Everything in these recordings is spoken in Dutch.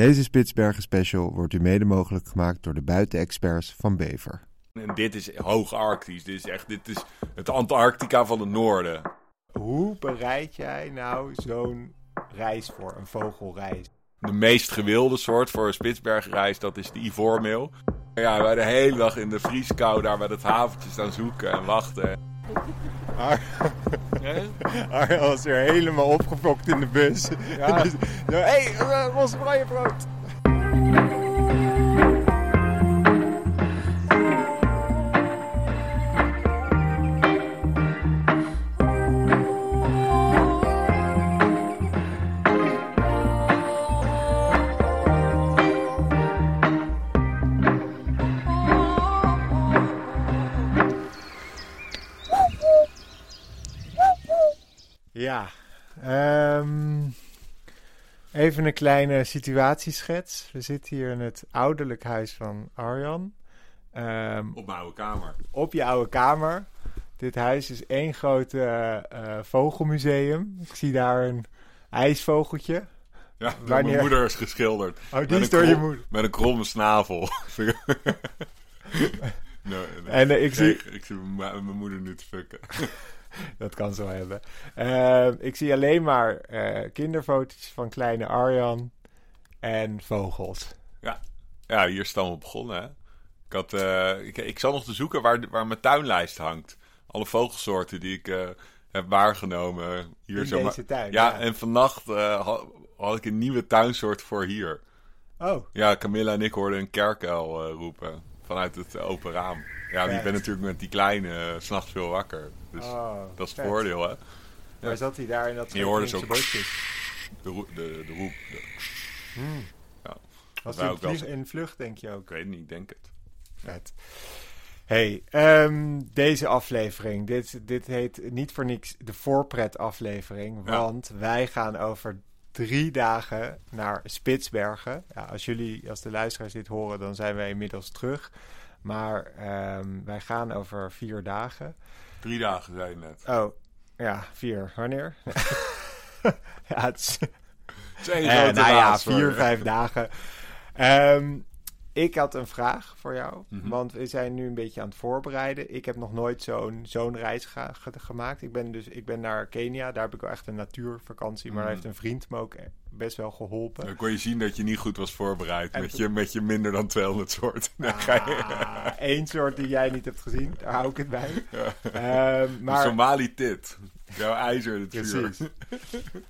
Deze Spitsbergen special wordt u mede mogelijk gemaakt door de buitenexperts van Bever. En dit is hoog Arctisch. Dit is echt dit is het Antarctica van het noorden. Hoe bereid jij nou zo'n reis voor, een vogelreis? De meest gewilde soort voor een Spitsbergenreis, dat is de ivoormeel. Ja, wij de hele dag in de vrieskou daar bij het haventje staan zoeken en wachten. Arjan was weer helemaal opgefokt in de bus. Ja. Dus, Hé, hey, uh, ons Ja, ehm, even een kleine situatieschets. We zitten hier in het ouderlijk huis van Arjan. Ehm, Op mijn oude kamer. op je oude kamer. Dit huis is één groot eh, vogelmuseum. Ik zie daar een ijsvogeltje. Ja, door Wanneer- mijn moeder is geschilderd. Oh, die is door je moeder. Met een kromme snavel. En eh, ik zie... Nee, ik zie mijn mijn moeder nu te fucken. Dat kan zo hebben. Ehm, ik zie alleen maar eh, kinderfoto's van kleine Arjan en vogels. Ja, hier is het allemaal begonnen. Hè? Ik, had, eh, ik, ik zal nog te zoeken waar, waar mijn tuinlijst hangt. Alle vogelsoorten die ik eh, heb waargenomen. Hier in zo deze tuin. ja, en vannacht eh, had, had ik een nieuwe tuinsoort voor hier. Oh, Ja, Camilla en ik hoorden een kerkuil eh, roepen vanuit het eh, open raam. Ja, die ben natuurlijk met die kleine uh, s'nachts veel wakker. Dus oh, dat is het vet. voordeel, hè? Waar zat hij daar in dat Je hoorde zo-? De, roep, de, de roep. de- Hmm. Ja, Was hij vlieg- in vlucht, denk je ook? ik weet niet, ik denk het. Vet. Hey, ehm, deze aflevering. Dit, dit heet niet voor niks de voorpret aflevering. Ja. Want wij gaan over drie dagen naar Spitsbergen. Ja, als jullie, als de luisteraars dit horen, dan zijn wij inmiddels terug. Maar ehm, wij gaan over vier dagen. Drie dagen, zei je net. Oh, ja, vier. Wanneer? ja, het is, Twee Eh, nou ja, vier, vijf dagen. Ehm, ik had een vraag voor jou. Mhm. Want we zijn nu een beetje aan het voorbereiden. Ik heb nog nooit zo'n zo'n reis ga- ge- gemaakt. Ik ben dus ik ben naar Kenia. Daar heb ik wel echt een natuurvakantie. Maar Mhm. daar heeft een vriend me ook best wel geholpen. Dan kon je zien dat je niet goed was voorbereid En met je, met je minder dan 200 soorten. Je- Eén Ah, soort die jij niet hebt gezien. Daar hou ik het bij. Ja. Ehm, maar, Somali tit. Jouw ijzer het vuur. precies.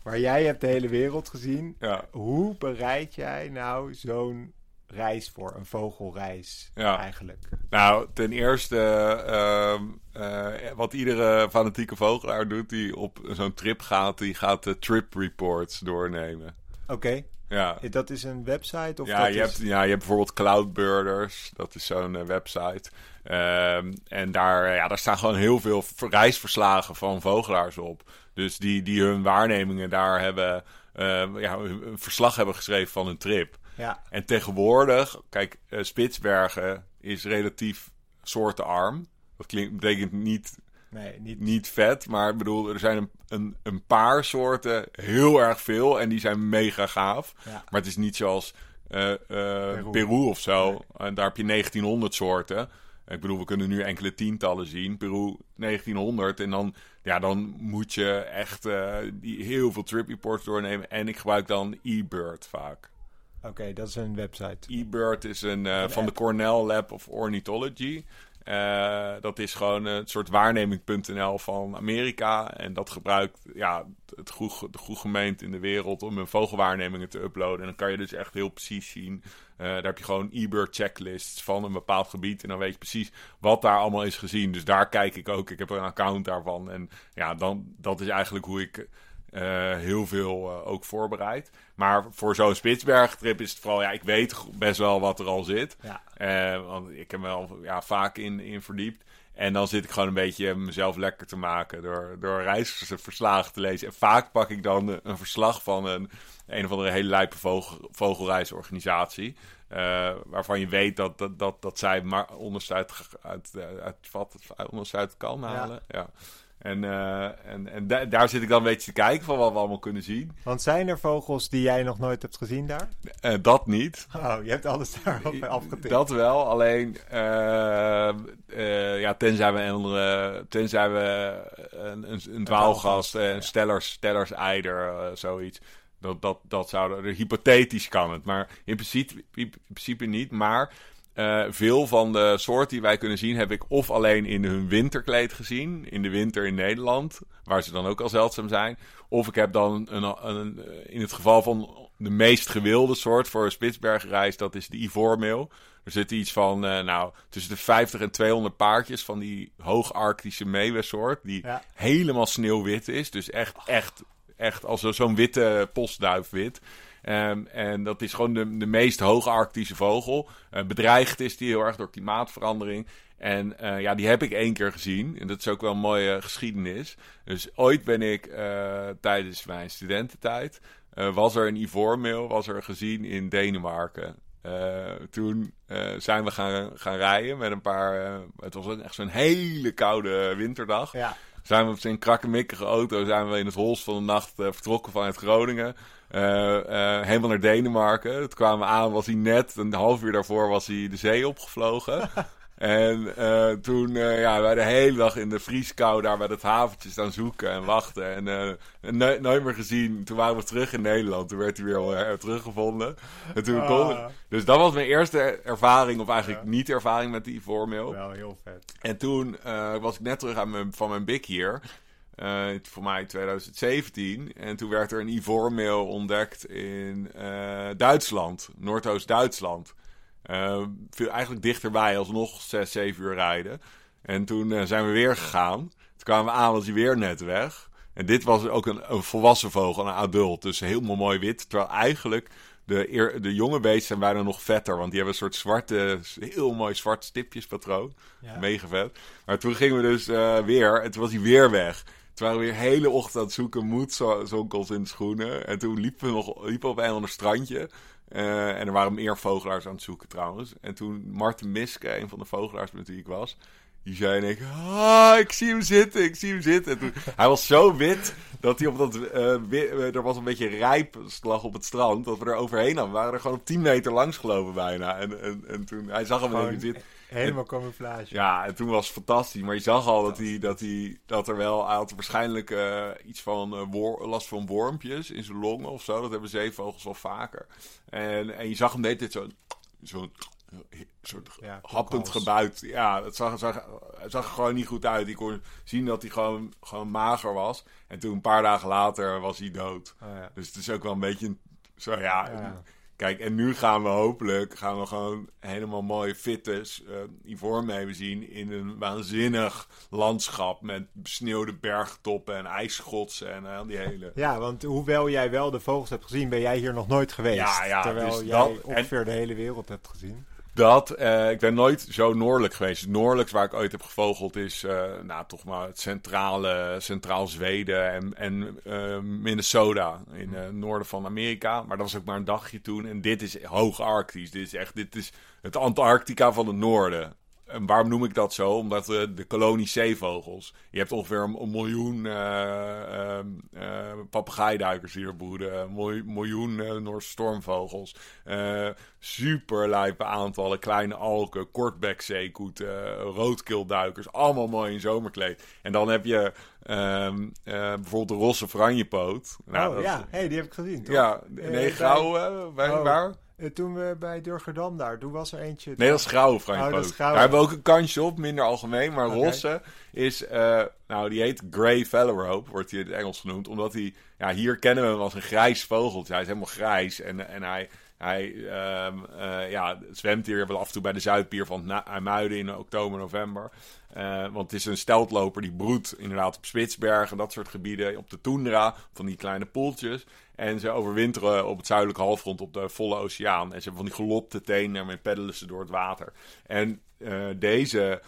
maar jij hebt de hele wereld gezien. Ja, Hoe bereid jij nou zo'n reis voor? Een vogelreis Ja. eigenlijk. nou, ten eerste, ehm, eh, wat iedere fanatieke vogelaar doet die op zo'n trip gaat, die gaat de trip reports doornemen. Oké. Ja, Dat is een website? Of ja, dat je is... hebt, ja, je hebt bijvoorbeeld Cloudbirders, dat is zo'n eh, website. Ehm, en daar, ja, daar staan gewoon heel veel ver- reisverslagen van vogelaars op. Dus die, die hun waarnemingen daar hebben, ja, een een verslag hebben geschreven van hun trip. Ja, En tegenwoordig, kijk, eh, Spitsbergen is relatief soortenarm. Dat klinkt, betekent niet, nee, niet... niet vet, maar ik bedoel, er zijn een, een, een paar soorten heel erg veel en die zijn mega gaaf. Ja. Maar het is niet zoals Peru. Peru. of zo. En daar heb je 1900 soorten. Ik bedoel, we kunnen nu enkele tientallen zien. Peru 1900. En dan, ja, dan moet je echt eh, die heel veel trip reports doornemen. En ik gebruik dan eBird vaak. Oké, dat is een website. eBird is een, eh, van de. Cornell Lab of Ornithology. Eh, dat is gewoon een soort waarneming.nl van Amerika. En dat gebruikt ja, het goed, de goed gemeente in de wereld om hun vogelwaarnemingen te uploaden. En dan kan je dus echt heel precies zien. Eh, daar heb je gewoon eBird checklists van een bepaald gebied. En dan weet je precies wat daar allemaal is gezien. Dus daar kijk ik ook. Ik heb een account daarvan. En ja, dan, dat is eigenlijk hoe ik eh, heel veel eh, ook voorbereid. Maar voor zo'n Spitsberg-trip is het vooral, ja, ik weet best wel wat er al zit. Ja. Eh, want ik heb me wel ja, vaak in, in verdiept. En dan zit ik gewoon een beetje mezelf lekker te maken door, door reisverslagen te lezen. En vaak pak ik dan een verslag van een, een of andere hele lijpe vogel, vogelreisorganisatie. waarvan je weet dat, dat, dat, dat zij maar onderste uit, uit, uit, wat, uit, onderste uit kan halen. Ja. En, uh, en, en da daar zit ik dan een beetje te kijken van wat we allemaal kunnen zien. Want zijn er vogels die jij nog nooit hebt gezien daar? Uh, dat niet. Oh, je hebt alles daarop afgetikt. Dat wel, alleen uh, ja, tenzij we, een, tenzij we een, een, een dwaalgast, een ja. stellers, stellers eider, zoiets. Dat, dat, dat zou, hypothetisch kan het, maar in principe, in principe niet. Maar uh, veel van de soorten die wij kunnen zien, heb ik of alleen in hun winterkleed gezien, in de winter in Nederland, waar ze dan ook al zeldzaam zijn. Of ik heb dan een, een, in het geval van de meest gewilde soort voor een Spitsbergenreis, dat is de ivoormeel. Er zitten iets van, uh, nou, tussen de 50 en 200 paardjes van die hoogarctische meeuwensoort, die ja. helemaal sneeuwwit is. Dus echt, echt, echt als zo'n witte postduifwit. Um, en dat is gewoon de, de meest hoogarctische vogel. Uh, bedreigd is die heel erg door klimaatverandering. En uh, ja, die heb ik één keer gezien. En dat is ook wel een mooie geschiedenis. Dus ooit ben ik tijdens mijn studententijd... was er een ivoormeel, was er gezien in Denemarken. toen zijn we gaan, gaan rijden met een paar... het was echt zo'n hele koude winterdag. Ja. Zijn we op zijn krakkemikkige auto zijn we in het holst van de nacht vertrokken vanuit Groningen... Uh, uh, helemaal naar Denemarken. Het kwamen aan, was hij net, een half uur daarvoor was hij de zee opgevlogen. En uh, toen, ja, wij de hele dag in de vrieskou daar bij het haventje staan zoeken en wachten. En nooit meer gezien. Toen waren we terug in Nederland. Toen werd hij weer teruggevonden. En toen kon... Ah. Dus dat was mijn eerste ervaring, of eigenlijk niet ervaring met die ivoormeel. Wel heel vet. En toen was ik net terug aan mijn, van mijn big hier. Uh, voor mij 2017. En toen werd er een ivoormeel ontdekt in uh, Duitsland, Noordoost-Duitsland. Uh, veel eigenlijk dichterbij, alsnog 6, 7 uur rijden. En toen zijn we weer gegaan. Toen kwamen we aan, was hij weer net weg. En dit was ook een, een volwassen vogel, een adult. Dus helemaal mooi wit. Terwijl eigenlijk de, de jonge beesten zijn bijna nog vetter. Want die hebben een soort zwarte, heel mooi zwart stipjespatroon. Ja. Mega vet. Maar toen gingen we dus weer. En toen was hij weer weg. Toen waren we weer hele ochtend aan het zoeken, moedzonkels in de schoenen. En toen liepen we nog liepen op een ander strandje. Uh, en er waren meer vogelaars aan het zoeken trouwens. En toen Martin Miske, een van de vogelaars met wie ik was... Die zei en ik, ah, ik zie hem zitten, ik zie hem zitten. En toen, hij was zo wit dat hij op dat, uh, wit, uh, er was een beetje rijp lag op het strand. Dat we er overheen hadden. We waren er gewoon op 10 meter langs gelopen bijna. En, en, en toen, hij zag hem even zitten. Helemaal camouflage. Ja, en toen was het fantastisch. Maar je zag al dat, hij, dat, hij, dat er wel... Hij had waarschijnlijk uh, iets van uh, last van wormpjes in zijn longen of zo. Dat hebben zeevogels wel vaker. En, en je zag hem deed dit zo... Zo'n soort ja, happend gebuit. Ja, het zag, zag, het zag er gewoon niet goed uit. Ik kon zien dat hij gewoon, gewoon mager was. En toen een paar dagen later was hij dood. Oh, ja. Dus het is ook wel een beetje... Zo ja, ja. Kijk, en nu gaan we hopelijk gaan we gewoon helemaal mooie fitte uh, ivoormeeuwen zien in een waanzinnig landschap met besneeuwde bergtoppen en ijsschotsen en uh, die hele... Ja, want hoewel jij wel de vogels hebt gezien, ben jij hier nog nooit geweest. Ja, ja, terwijl dus jij dat, ongeveer en, de hele wereld hebt gezien. Dat, uh, ik ben nooit zo noordelijk geweest. Het noordelijkst waar ik ooit heb gevogeld is, uh, nou toch maar het centrale, centraal Zweden en, en uh, Minnesota in het noorden van Amerika. Maar dat was ook maar een dagje toen. En dit is hoog Arctisch. Dit is echt, dit is het Antarctica van het noorden. En waarom noem ik dat zo? Omdat de kolonie zeevogels. Je hebt ongeveer een, miljoen uh, uh, papegaaiduikers hier broeden. Een miljoen Noorse stormvogels. super lijpe aantallen kleine alken, kortbekzeekoeten, roodkilduikers. Allemaal mooi in zomerkleed. En dan heb je um, bijvoorbeeld de rosse franjepoot. Nou, oh ja, hey, die heb ik gezien. Toch? Ja, nee, grauw. Bij, oh. waar? Eh, toen we bij Durgerdam daar, toen was er eentje... Nee, dat is grauw, Frank oh, Daar hebben we ook een kansje op, minder algemeen. Maar okay. rosse is, uh, nou, die heet Grey Phalarope, wordt hij in het Engels genoemd. Omdat hij, ja, hier kennen we hem als een grijs vogeltje. Hij is helemaal grijs en, en hij... Hij um, uh, ja, zwemt hier wel af en toe bij de Zuidpier van IJmuiden in oktober, november. Uh, want het is een steltloper die broedt inderdaad op Spitsbergen, dat soort gebieden, op de toendra, van die kleine poeltjes. En ze overwinteren op het zuidelijke halfrond op de volle oceaan. En ze hebben van die gelopte tenen en peddelen ze door het water. En uh, deze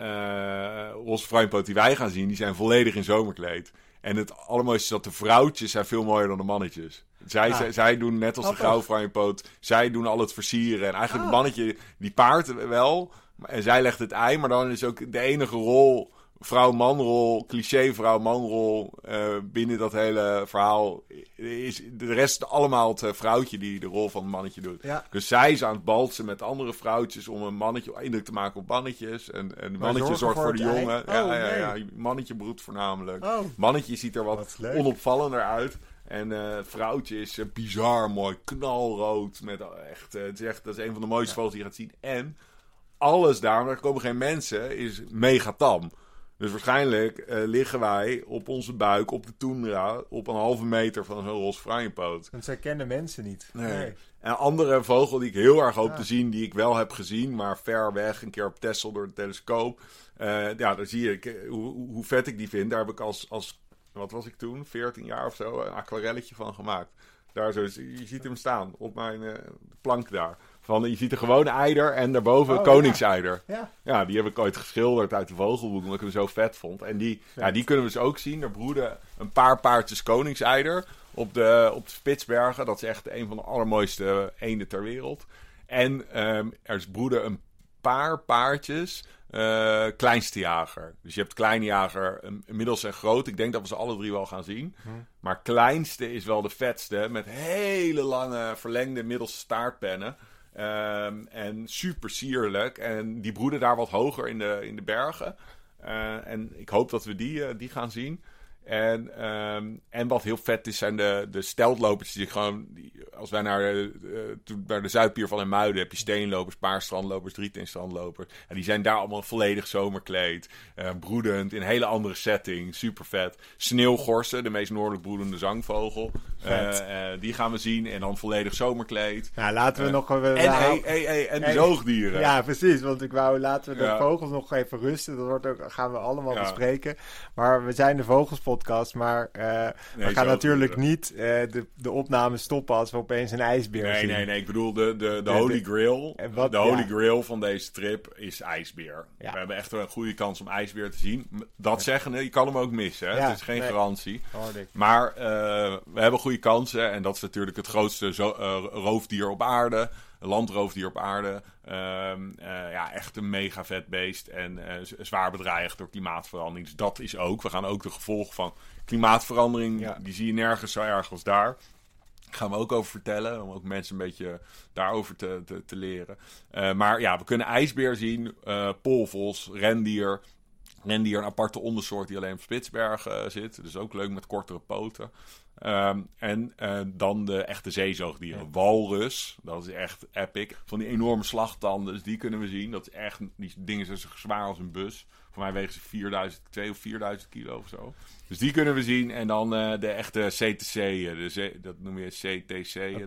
uh, roze fruimpoot die wij gaan zien, die zijn volledig in zomerkleed. En het allermooiste is dat de vrouwtjes zijn veel mooier dan de mannetjes. Zij, zij, zij, doen net als de grauwfruimpoot, zij doen al het versieren. En eigenlijk het ah. mannetje, die paart wel. En zij legt het ei, maar dan is ook de enige rol vrouw-manrol, cliché vrouw-manrol uh, binnen dat hele verhaal. Is de rest allemaal het eh, vrouwtje die de rol van het mannetje doet. Ja. Dus zij is aan het balsen met andere vrouwtjes om een mannetje indruk te maken op mannetjes. En, en het mannetje zorgt voor, de het jongen. ja, Oh, ja, nee. ja, mannetje broedt voornamelijk. Oh. Mannetje ziet er wat, onopvallender uit. En het vrouwtje is eh, bizar mooi, knalrood. Met eh, echt, het is echt, dat is een van de mooiste vogels die je gaat zien. En alles daar, maar er komen geen mensen, is mega tam. Dus waarschijnlijk liggen wij op onze buik op de tundra op een halve meter van zo'n roze fraaienpoot. Want zij kennen mensen niet. Nee. Nee. En een andere vogel die ik heel erg hoop te zien, die ik wel heb gezien, maar ver weg, een keer op Texel door de telescoop. Ja, daar zie je ik, hoe, hoe- hoe vet ik die vind. Daar heb ik als, als, wat was ik toen, 14 jaar of zo, een aquarelletje van gemaakt. Daar zo, je ziet hem staan op mijn eh, plank daar. Van, je ziet een gewone eider en daarboven Oh, koningseider. Ja. Ja, die heb ik ooit geschilderd uit de vogelboek, omdat ik hem zo vet vond. En die, ja, die kunnen we dus ook zien. Er broeden een paar paardjes koningseider op de, op de Spitsbergen. Dat is echt een van de allermooiste eenden ter wereld. En ehm, er is broeden een paar paardjes eh kleinste jager. Dus je hebt kleine jager, een- inmiddels en groot. Ik denk dat we ze alle drie wel gaan zien. Maar kleinste is wel de vetste. Met hele lange verlengde middelste staartpennen. Ehm, en super sierlijk. En die broeden daar wat hoger in de, in de bergen. Eh, en ik hoop dat we die, eh, die gaan zien. En, ehm, en wat heel vet is, zijn de, de steltlopers. Die gewoon, die, als wij naar, de, eh, bij de Zuidpier van Muiden heb je steenlopers, paarstrandlopers, drieteenstrandlopers. En die zijn daar allemaal volledig zomerkleed. eh, broedend, in een hele andere setting. Super vet. Sneeuwgorsen, de meest noordelijk broedende zangvogel. Eh, die gaan we zien. En dan volledig zomerkleed. Nou, laten we nog... We, En, hey, hey, hey, en de zoogdieren. Ja, precies. Want ik wou laten we de Ja. vogels nog even rusten. Dat wordt ook, gaan we allemaal Ja. bespreken. Maar we zijn de Vogelspodcast. Maar eh, we gaan natuurlijk niet eh, de, de opname stoppen als we opeens een ijsbeer Nee, zien. nee, nee. Ik bedoel, de, de, de, Holy Grail. Wat- de Holy ja. Grail van deze trip is ijsbeer. Ja. We hebben echt een goede kans om ijsbeer te zien. Dat zeggen, je kan hem ook missen. Hè? Ja, het is geen nee. garantie. Maar eh, we hebben goede kansen. En dat is natuurlijk het grootste zo- eh, roofdier op aarde. Landroofdier op aarde. Ehm, eh, ja, echt een mega vet beest. En eh, zwaar bedreigd door klimaatverandering. Dus dat is ook. We gaan ook de gevolgen van klimaatverandering. Ja. Die zie je nergens zo erg als daar. Gaan we ook over vertellen. Om ook mensen een beetje daarover te, te, te leren. Eh, maar ja, we kunnen ijsbeer zien. eh polvos, rendier. Rendier, een aparte ondersoort die alleen op Spitsbergen zit. Dus ook leuk met kortere poten. Ehm, en eh, dan de echte zeezoogdieren. Walrus, dat is echt epic. Van die enorme slagtanden, dus die kunnen we zien. Dat is echt, die dingen zijn zo zwaar als een bus. Voor mij wegen ze 4000, 2 of 4000 kilo of zo. Dus die kunnen we zien. En dan eh, de echte CTC'en, de zee- dat noem je dat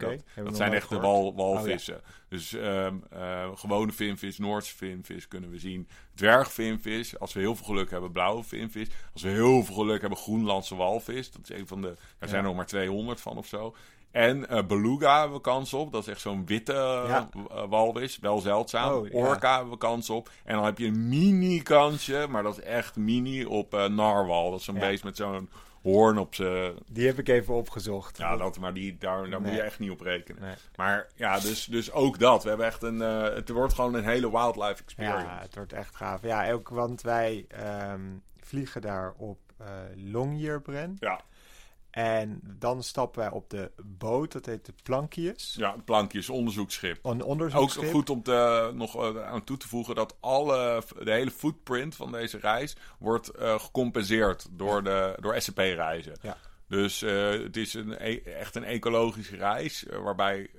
hebben we dat nog zijn echte gehoord. wal, walvissen. Dus ehm, eh, gewone vinvis, Noordse vinvis kunnen we zien. Dwergvinvis, als we heel veel geluk hebben, blauwe vinvis. Als we heel veel geluk hebben, Groenlandse walvis. Dat is een van de, er zijn er nog maar 200 van of zo. En eh, beluga hebben we kans op. Dat is echt zo'n witte eh, Ja. eh, walvis. Wel zeldzaam. Oh, ja. Hebben we kans op. En dan heb je een mini kansje, maar dat is echt mini, op eh, narwal. Dat is zo'n Ja. beest met zo'n hoorn op zijn... Die heb ik even opgezocht. Ja, dat, maar die, daar, daar moet je echt niet op rekenen. Nee. Maar ja, dus, dus ook dat. We hebben echt een. eh, het wordt gewoon een hele wildlife experience. Ja, het wordt echt gaaf. Ja, ook want wij ehm, vliegen daar op Longyearbyen. Ja, En dan stappen wij op de boot, dat heet de Plankius. ja plankjes, onderzoeksschip. Een Ook onderzoeksschip. goed om te, nog eh, aan toe te voegen dat alle, de hele footprint van deze reis wordt eh, gecompenseerd door, de, door SCP-reizen. Ja. Dus eh, het is een, e- echt een ecologische reis waarbij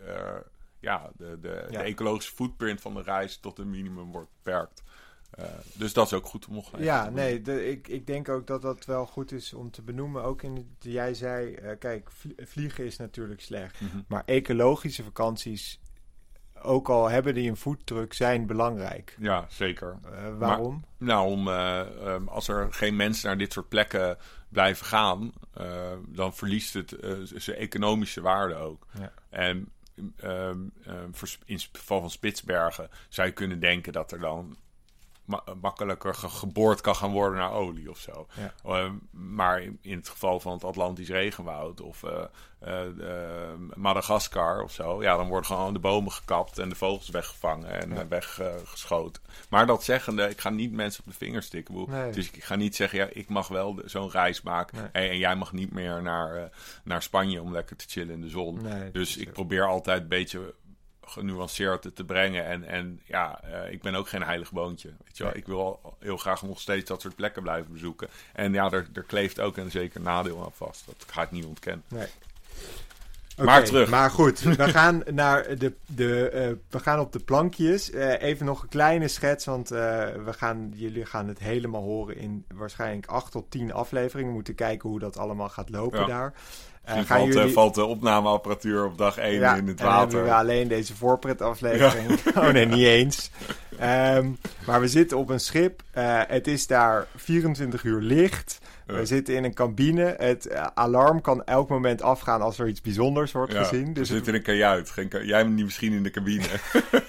ja, de, de, Ja. de ecologische footprint van de reis tot een minimum wordt beperkt. Eh, dus dat is ook goed om nog Ja, nee, de, ik, ik denk ook dat dat wel goed is om te benoemen. Ook in, het- jij zei, eh, kijk, vlie- vliegen is natuurlijk slecht. Mhm. Maar ecologische vakanties, ook al hebben die een voetdruk, zijn belangrijk. Ja, zeker. Eh, waarom? Nou, om, eh, ehm, als er geen mensen naar dit soort plekken blijven gaan, dan verliest het zijn economische waarde ook. Ja. En ehm, ehm, in het geval van Spitsbergen zou je kunnen denken dat er dan ma- makkelijker ge- geboord kan gaan worden naar olie of zo. Ja. Eh, maar in, in het geval van het Atlantisch regenwoud of eh, Madagaskar of zo, ja, dan worden gewoon de bomen gekapt en de vogels weggevangen en Ja. eh, weggeschoten. maar dat zeggende, ik ga niet mensen op de vingers stikken. Nee. Dus ik ga niet zeggen, ja, ik mag wel zo'n reis maken Nee. en, en jij mag niet meer naar, naar Spanje om lekker te chillen in de zon. Nee, Dus ik probeer altijd een beetje genuanceerd te brengen. En, en ja, eh, ik ben ook geen heilig boontje. Weet je wel? Ik wil al- heel graag nog steeds dat soort plekken blijven bezoeken. En ja, er, er kleeft ook een zeker nadeel aan vast. Dat ga ik niet ontkennen. Nee. Maar terug. Maar goed, we gaan, naar de, de, eh, we gaan op de plankjes. Eh, even nog een kleine schets, want eh, we gaan, jullie gaan het helemaal horen in waarschijnlijk acht tot tien afleveringen. We moeten kijken hoe dat allemaal gaat lopen Ja. daar. Valt, eh, valt de opnameapparatuur op dag 1 ja, in het en dan hebben water. we alleen deze voorpretaflevering. oh nee, niet eens. Ehm, maar we zitten op een schip. Eh, het is daar 24 uur licht. We Ja. zitten in een cabine. Het eh, alarm kan elk moment afgaan als er iets bijzonders wordt Ja, gezien. we Dus zitten in een kajuit. Geen ka- jij niet misschien in de cabine.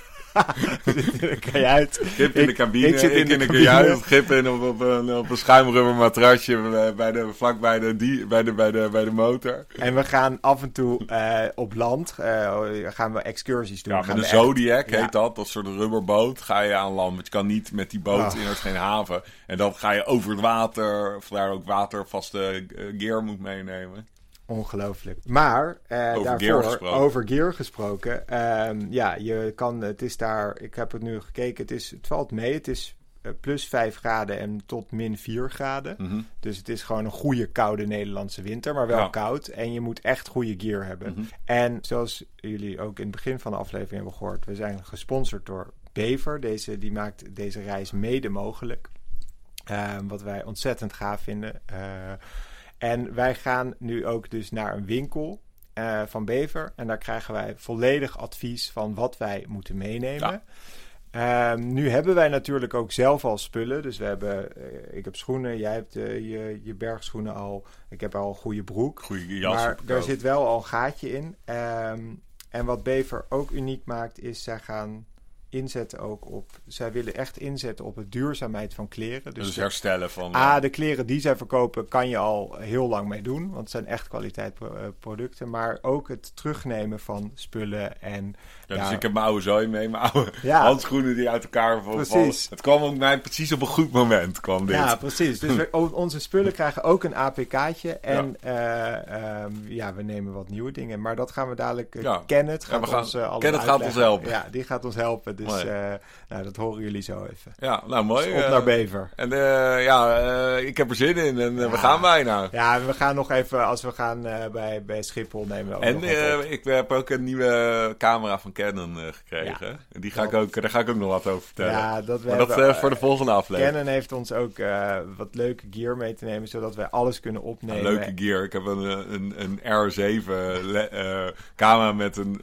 in een kajuit. Gip in Ik- de cabine, ik ik, zit in in, de de cabine. kajuit. Gip in op, op, een, op een schuimrubber matrasje eh, bij de, vlak bij de, die, bij, de, bij, de, bij de motor. En we gaan af en toe eh, op land. eh, gaan we excursies doen. Ja, gaan met een we echt- Zodiac Ja. heet dat. Dat soort rubberboot ga je aan land. Want je kan niet met die boot Ah. in het geen haven. En dan ga je over het water. Vandaar ook watervaste gear moet meenemen. Ongelooflijk. Maar eh, Over daarvoor, gear gesproken. over gear gesproken. ehm, ja, je kan, het is daar, ik heb het nu gekeken, het, is, het valt mee. Het is eh, plus 5 graden en tot min 4 graden. Mhm. Dus het is gewoon een goede koude Nederlandse winter, maar wel Ja. koud. En je moet echt goede gear hebben. Mhm. En zoals jullie ook in het begin van de aflevering hebben gehoord, we zijn gesponsord door Bever. Deze, die maakt deze reis mede mogelijk. Ehm, wat wij ontzettend gaaf vinden. Eh, en wij gaan nu ook dus naar een winkel eh, van Bever. En daar krijgen wij volledig advies van wat wij moeten meenemen. Ehm, nu hebben wij natuurlijk ook zelf al spullen. Dus we hebben, eh, ik heb schoenen, jij hebt eh, je, je bergschoenen al. Ik heb al een goede broek. Goeie jas. maar daar zit wel al een gaatje in. Ehm, en wat Bever ook uniek maakt, is zij gaan inzetten ook op... Zij willen echt inzetten op de duurzaamheid van kleren. Dus, Dus, herstellen van... A, de kleren die zij verkopen kan je al heel lang mee doen. Want het zijn echt kwaliteitproducten. Maar ook het terugnemen van spullen en... ja, dus ik heb mijn oude zooi mee. Mijn oude Ja. handschoenen die uit elkaar vallen. Precies. Het kwam ook mij precies op een goed moment. Kwam dit. Ja, precies. Dus we, onze spullen krijgen ook een APK'tje. En ja. ehm, ja, we nemen wat nieuwe dingen. Maar dat gaan we dadelijk... uh, Ja. Kenneth Ja, gaat gaan- ons uh, Kenneth gaat ons helpen. Ja, die gaat ons helpen. Dus nou, dat horen jullie zo even. Ja, nou mooi. Dus op eh, naar Bever. En eh, ja, eh, ik heb er zin in en eh, we gaan bijna. Ja, we gaan nog even... Als we gaan bij, bij Schiphol nemen we ook En nog eh, ik heb ook een nieuwe camera van Canon eh, gekregen. En die ga ik ook, daar ga ik ook nog wat over vertellen. Ja, dat maar dat eh, voor de volgende aflevering. Canon heeft ons ook wat leuke gear mee te nemen, zodat wij alles kunnen opnemen. Een leuke gear. Ik heb een, een, een R7 le- uh, camera met een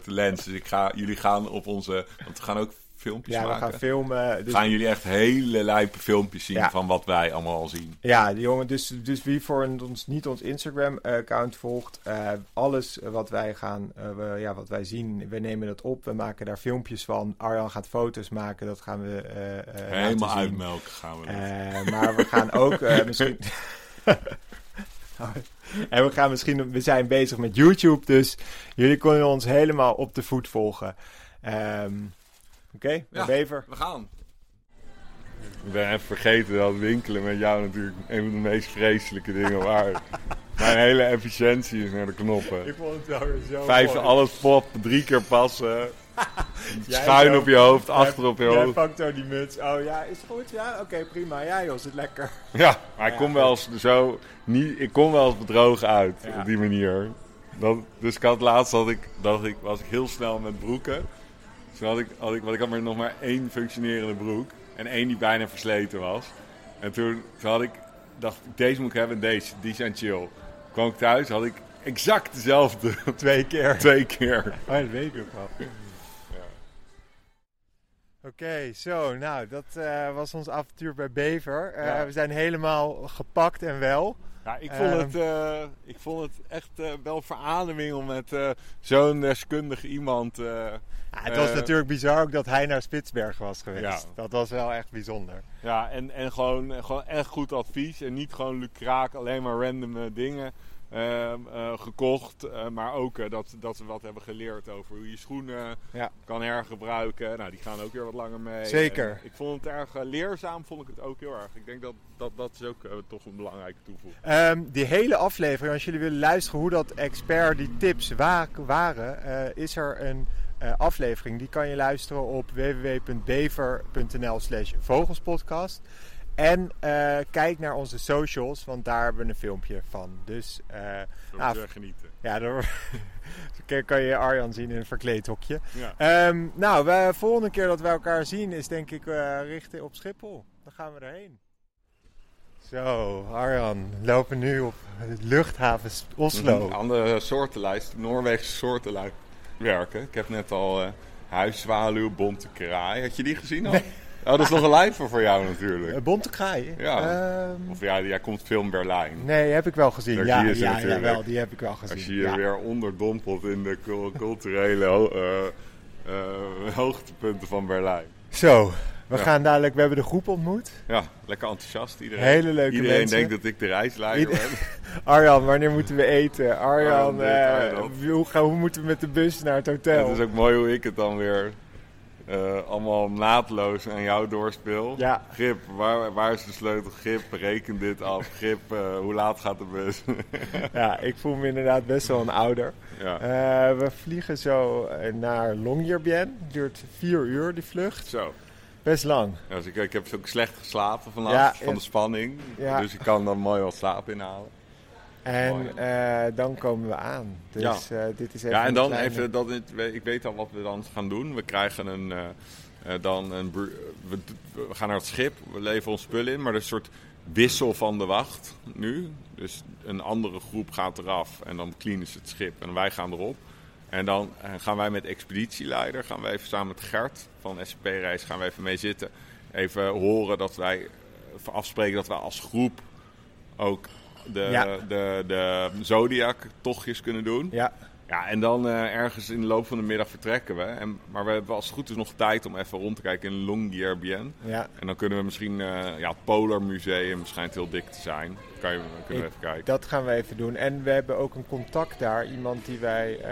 100-500 lens. Dus ik ga, jullie gaan op onze... Want we gaan ook filmpjes ja, maken. we gaan filmen. Dus gaan jullie echt hele lijpe filmpjes zien ja. van wat wij allemaal al zien. Ja, jongen, dus, dus wie voor ons niet ons Instagram-account volgt, uh, alles wat wij gaan, uh, we, ja, wat wij zien, we nemen dat op, we maken daar filmpjes van. Arjan gaat foto's maken, dat gaan we uh, helemaal uitmelken gaan we. Dat. maar we gaan ook misschien. En we gaan misschien, we zijn bezig met YouTube, dus jullie kunnen ons helemaal op de voet volgen. Um, Oké, okay, ja, Bever. We gaan. Ik ben even vergeten dat winkelen met jou natuurlijk een van de meest vreselijke dingen waren. Mijn hele efficiëntie is naar de knoppen. Ik vond het wel weer zo Vijf, mooi. alles pop, drie keer passen. schuin op je hoofd, achter op je jij hoofd. pakt ook die muts. Oh ja, is goed? Ja, oké, okay, prima. Ja joh, zit lekker. Ja, maar ik kom wel eens zo... Niet, ik kom wel eens bedrogen uit, Ja. op die manier. Dat, dus ik had laatst, had ik, dat ik, was ik heel snel met broeken. Toen had ik, had ik, want ik had maar nog maar één functionerende broek. En één die bijna versleten was. En toen, toen had ik, dacht ik, deze moet ik hebben en deze. Die zijn chill. kwam ik thuis, had ik exact dezelfde. Twee keer. Twee keer. Oh, dat weet ik ook wel. Oké, zo. Nou, dat eh, was ons avontuur bij Bever. Eh, Ja. We zijn helemaal gepakt en wel. Ja, ik vond, Ehm. het, eh, ik vond het echt eh, wel verademing om met eh, zo'n deskundig iemand... Ja, het was natuurlijk bizar ook dat hij naar Spitsbergen was geweest. Ja. Dat was wel echt bijzonder. Ja, en, en gewoon, gewoon echt goed advies. En niet gewoon lukraak, alleen maar random dingen ehm, gekocht. eh, maar ook eh, dat, dat we wat hebben geleerd over hoe je schoenen Ja. kan hergebruiken. Nou, die gaan ook weer wat langer mee. Zeker. En ik vond het erg eh, leerzaam, vond ik het ook heel erg. Ik denk dat dat, dat is ook eh, toch een belangrijke toevoeging. Ehm, die hele aflevering, als jullie willen luisteren hoe dat expert die tips wa- waren, eh, is er een eh, aflevering. Die kan je luisteren op www.bever.nl slash vogelspodcast. En eh, kijk naar onze socials, want daar hebben we een filmpje van. Dus moeten we genieten. ja, daar kan- kan je Arjan zien in een verkleedhokje. Ja. Ehm, nou, we, volgende keer dat we elkaar zien is denk ik eh richten op Schiphol. Dan gaan we erheen. Zo, Arjan, we lopen nu op luchthaven Oslo. Aan de soortenlijst, Noorweegse soortenlijst werken. Ik heb net al eh huiszwaluw, bonte kraai. Had je die gezien al? Oh, dat is nog een lijfer voor jou natuurlijk. Eh, bonte kraaien? Ja. Ehm, Of ja, jij komt veel in Berlijn. nee, heb ik wel gezien. Daar ja, zie je ze ja, jawel, die heb ik wel gezien. Als je je ja. weer onderdompelt in de cul- culturele eh, eh, hoogtepunten van Berlijn. Zo, we Ja. gaan dadelijk, we hebben de groep ontmoet. Ja, lekker enthousiast iedereen. Hele leuke iedereen mensen. denkt dat ik de reisleider ben. Arjan, wanneer moeten we eten? Arjan, Arjan dit, Arjan dat. hoe, gaan, hoe moeten we met de bus naar het hotel? Het is ook mooi hoe ik het dan weer eh, allemaal naadloos aan jou doorspeel. Ja. Grip, waar, waar is de sleutel? Grip, reken dit af. Grip, eh, hoe laat gaat de bus? Ja, ik voel me inderdaad best wel een ouder. ja. Eh, we vliegen zo naar Longyearbyen. duurt vier uur die vlucht. Zo. Best lang. Ja, dus ik, ik heb ook slecht geslapen vannacht Ja, van de spanning. Dus ik kan dan mooi wat slaap inhalen. En eh, dan komen we aan. Dus eh, dit is even Ja, en dan kleine- even, dat, ik weet al wat we dan gaan doen. We krijgen een, eh, dan een, we, we gaan naar het schip, we leveren ons spullen in, maar er is een soort wissel van de wacht nu. Dus een andere groep gaat eraf en dan cleanen ze het schip en wij gaan erop. En dan gaan wij met expeditieleider, gaan we even samen met Gert van SCP Reis, gaan we even mee zitten. Even horen dat wij afspreken dat we als groep ook de, Ja. de, de Zodiac tochtjes kunnen doen. Ja, Ja, en dan eh, ergens in de loop van de middag vertrekken we. En, maar we hebben als het goed is nog tijd om even rond te kijken in Longyearbyen. ja. En dan kunnen we misschien, eh, ja, het Polar Museum schijnt heel dik te zijn. Kan je, kunnen we even kijken. Dat gaan we even doen. En we hebben ook een contact daar. Iemand die wij eh,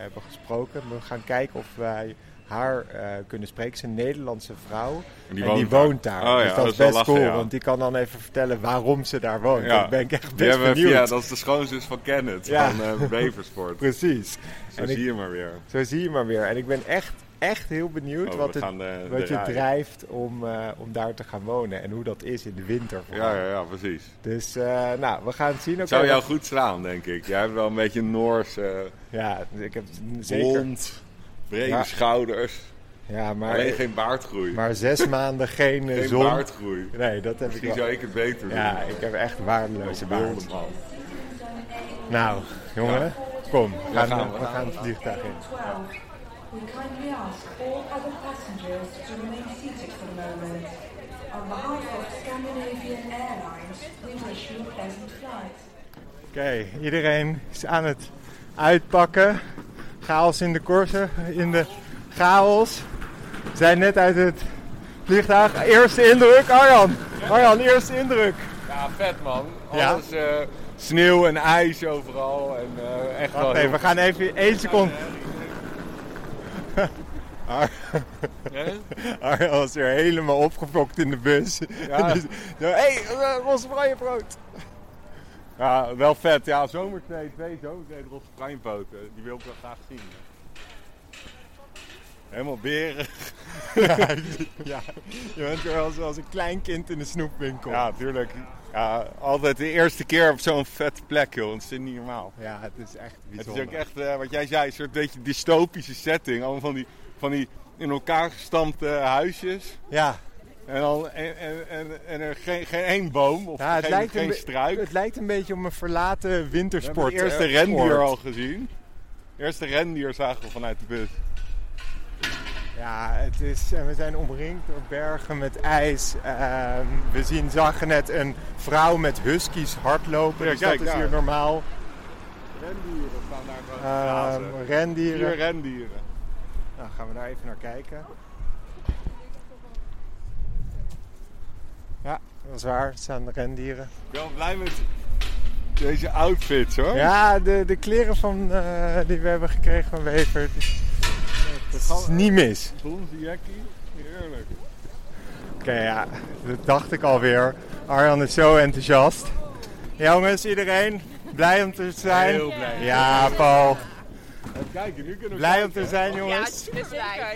hebben gesproken. We gaan kijken of wij haar eh, kunnen spreken. Het is een Nederlandse vrouw. En die en die daar. woont daar. Oh ja, dus dat, is best cool. ja. Want die kan dan even vertellen waarom ze daar woont. Ja. Dan ben ik echt best hebben benieuwd. via, dat is de schoonzus van Kenneth, Ja. van eh Beversport. Precies. Zo En zie ik- je maar weer. Zo zie je maar weer. En ik ben echt, echt heel benieuwd Oh, wat, het, de, wat de je rij. drijft om, eh, om daar te gaan wonen. En hoe dat is in de winter. Ja, ja, ja, precies. Dus eh, nou, we gaan het zien. Oké, Zou jou goed slaan, denk ik. Jij hebt wel een beetje een Noors, eh Ja, ik heb zeker. Brede Ja. schouders. Ja, maar, Alleen geen baardgroei. maar zes maanden geen, eh, geen zon. baardgroei. Nee, dat heb ik Misschien wel. zou ik het beter doen. Ja, ik heb echt waardeloze baard. man. Nou, jongen, kom. Ja, gaan, gaan we. we gaan het vliegtuig in. 12. We kindly ask all other passengers to remain seated for the moment. On behalf of Scandinavian Airlines, we wish you a pleasant flight. Oké, iedereen is aan het uitpakken. Chaos in de korsen, in de chaos. We zijn net uit het vliegtuig. Eerste indruk, Arjan. Arjan, eerste indruk. Ja, vet man. Ja? Alles eh, sneeuw en ijs overal. En eh, echt wel Wacht even, we gaan even één seconde. Ar-? Arjan was weer helemaal opgefokt in de bus. Ja. Dus, Hé, hey, roze vrije brood. Ja, wel vet. Ja, zomerkleed, twee zomerkleed roze treinpoten. Die wil ik wel graag zien. Helemaal beren. ja, je bent weer als, als een klein kind in de snoepwinkel. Ja, tuurlijk. Ja, altijd de eerste keer op zo'n vette plek, joh. Dat is niet normaal. Ja, het is echt Het bijzonder. is ook echt, eh, wat jij zei, een soort beetje dystopische setting. Allemaal van die, van die in elkaar gestampte huisjes. Ja, En, dan, en, en, en, en er geen, geen één boom of ja het, geen, lijkt een geen struik. het lijkt een beetje om een verlaten We hebben wintersport. de eerste eh, rendier oord. al gezien. De eerste rendier zagen we vanuit de bus. Ja, het is, en we zijn omringd door bergen met ijs. Ehm, we zien, zagen net een vrouw met huskies hardlopen. Ja, dus kijk dat is hier normaal. Rendieren staan daar gewoon Ehm, Vier rendieren. rendieren. Nou, gaan we daar even naar kijken. Ja, dat is waar. Het zijn rendieren. Ik ben wel blij met deze outfits hoor. Ja, de, de kleren van, eh, die we hebben gekregen van Wever. Het is niet mis. Bronzen jackie. Heerlijk. Oké, ja, dat dacht ik alweer. Arjan is zo enthousiast. Jongens, iedereen, blij om te zijn? Heel blij. Ja, Paul. Kijken, nu kunnen we Blij om te zijn, Ja, jongens. zeker.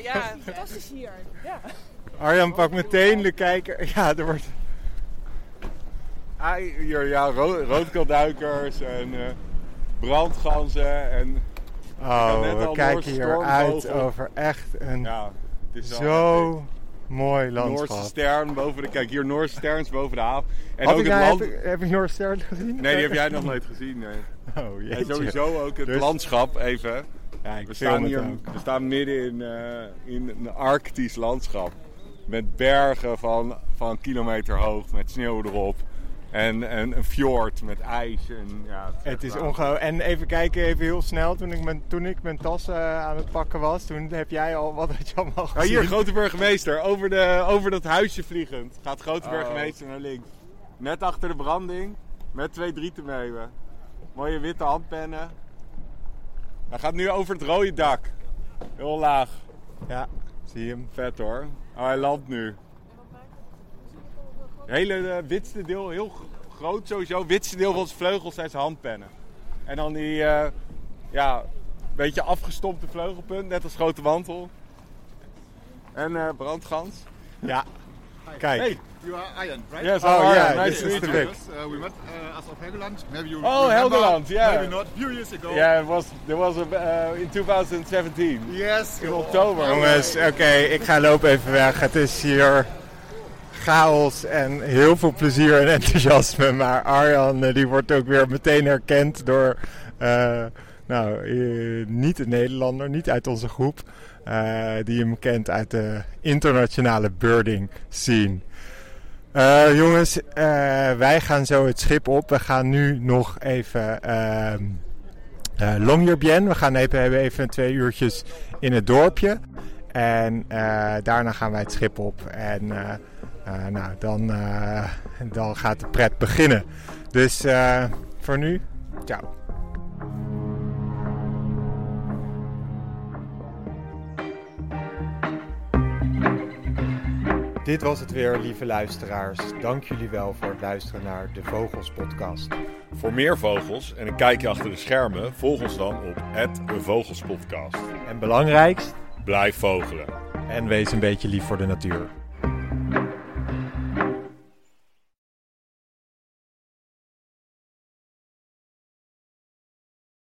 Ja, fantastisch hier. Ja. Arjan pakt meteen de kijker. Ja, er wordt... Hier, ja, ro roodkelduikers en eh, brandganzen en Oh, we kijken Noorse hier uit over echt een ja, het is zo mooi Noorse landschap. stern boven de, kijk hier Noorse sterns boven de haven. En Had ook ik het nou, land. heb, ik Noorse Ster gezien? Nee, die heb jij nog nooit gezien. Nee. Oh, En jeetje. sowieso ook het Dus- landschap even. Ja, ik We staan hier, we staan midden in, eh, in een arctisch landschap. Met bergen van, van kilometer hoog met sneeuw erop. En, en een fjord met ijs. En, ja, Het is ongelooflijk. En even kijken, even heel snel. Toen ik mijn, toen ik mijn tas eh, aan het pakken was, toen heb jij al wat had je allemaal Ah, gezien. hier, grote burgemeester. Over, de, over dat huisje vliegend. Gaat grote Oh. burgemeester naar links. Net achter de branding. Met twee drietenmeeuwen. Mooie witte handpennen. Hij gaat nu over het rode dak. Heel laag. Ja, zie je hem. Vet hoor. Oh, hij landt nu. Het hele eh, witste deel, heel groot sowieso. Het witste deel van zijn vleugels zijn zijn handpennen. En dan die, eh, ja, beetje afgestompte vleugelpunt, net als grote mantel. En eh, brandgans. Ja, kijk. Hey, You are Arjan, right? yes, Oh, yeah, you? Nice this to meet you. uh, we met uh, us of Helgoland. Maybe you Oh, remember, Helgoland, yeah. Maybe not. Few years ago. Yeah, it was, there was a, uh, in 2017. Yes. In oktober. Jongens, oké, ik ga lopen even weg. Het is hier chaos en heel veel plezier en enthousiasme. Maar Arjan, eh, die wordt ook weer meteen herkend door, eh, nou, eh, niet een Nederlander, niet uit onze groep. die hem kent uit de internationale birding scene. Jongens, wij gaan zo het schip op. We gaan nu nog even ehm eh Longyearbyen. We gaan even, even twee uurtjes in het dorpje. En daarna gaan wij het schip op. En nou, dan, eh, dan gaat de pret beginnen. Dus eh, voor nu, ciao. Dit was het weer, lieve luisteraars. Dank jullie wel voor het luisteren naar de Vogels Podcast. Voor meer vogels en een kijkje achter de schermen, volg ons dan op het Vogelspodcast. En belangrijkst, Blijf vogelen. en wees een beetje lief voor de natuur.